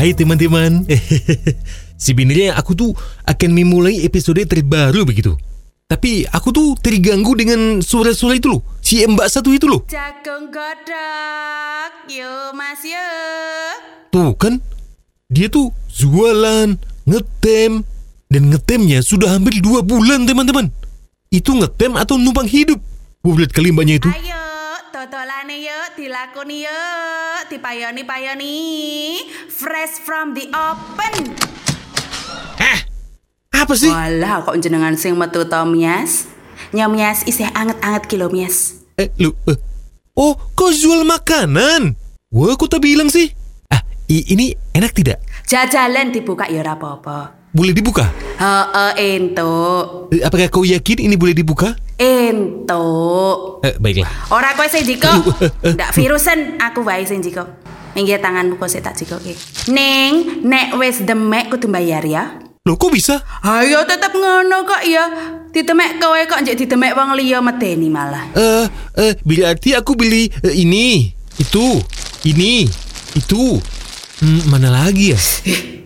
Hai teman-teman. Sebenarnya aku tuh akan memulai episode terbaru begitu. Tapi aku tuh terganggu dengan suara-suara itu loh. Si mbak satu itu loh. Jagung godok, yo mas yo. Tuh kan, dia tuh jualan, ngetem, dan ngetemnya sudah hampir dua bulan teman-teman. Itu ngetem atau numpang hidup? Wow, lihat kali mbaknya itu. Ayo, totolane yo, dilakoni yo, dipayoni-payoni. Fresh from the open. Hah? Apa sih? Walah, kok jenengan sing metu to mias? Nyamias isih anget-anget kilo mias. Eh, lu, eh. Oh, kau jual makanan? Wah, aku tak bilang sih. Ah, ini enak tidak? Jajalan dibuka ya apa-apa. Boleh dibuka? Heeh, entuk. Eh, Apakah kau yakin ini boleh dibuka? Entuk. Eh, baiklah. Ora kowe sing jiko. Ndak virusen aku wae sing jiko. Minggir tanganmu kok sik tak jikoke. Ning, nek wis demek kudu bayar ya. Loh, kok bisa? Ayo tetep ngono kok ya. Ditemek kowe kok njek ditemek wong liya medeni malah. Eh, eh, berarti aku beli eh, ini, itu, ini, itu. Hmm, mana lagi ya?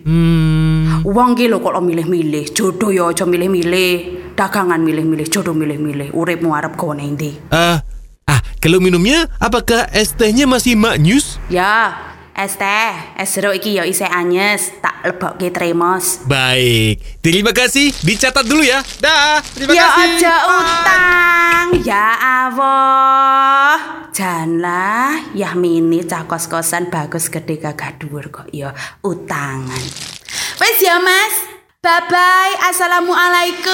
Hmm, Wong ki lho kok milih-milih, jodoh ya aja milih-milih, dagangan milih-milih, jodoh milih-milih, uripmu arep kowe nang ndi? ah, ah, kalau minumnya, apakah es tehnya masih maknyus? Ya, es teh, es jeruk iki ya isih anyes, tak lebokke tremos. Baik, terima kasih. Dicatat dulu ya. Dah, terima Ya kasih. aja utang, ya Allah. Janlah, ya mini cah kos-kosan bagus gede gagah dhuwur kok ya utangan. Wes ya Mas. Bye bye. Assalamualaikum.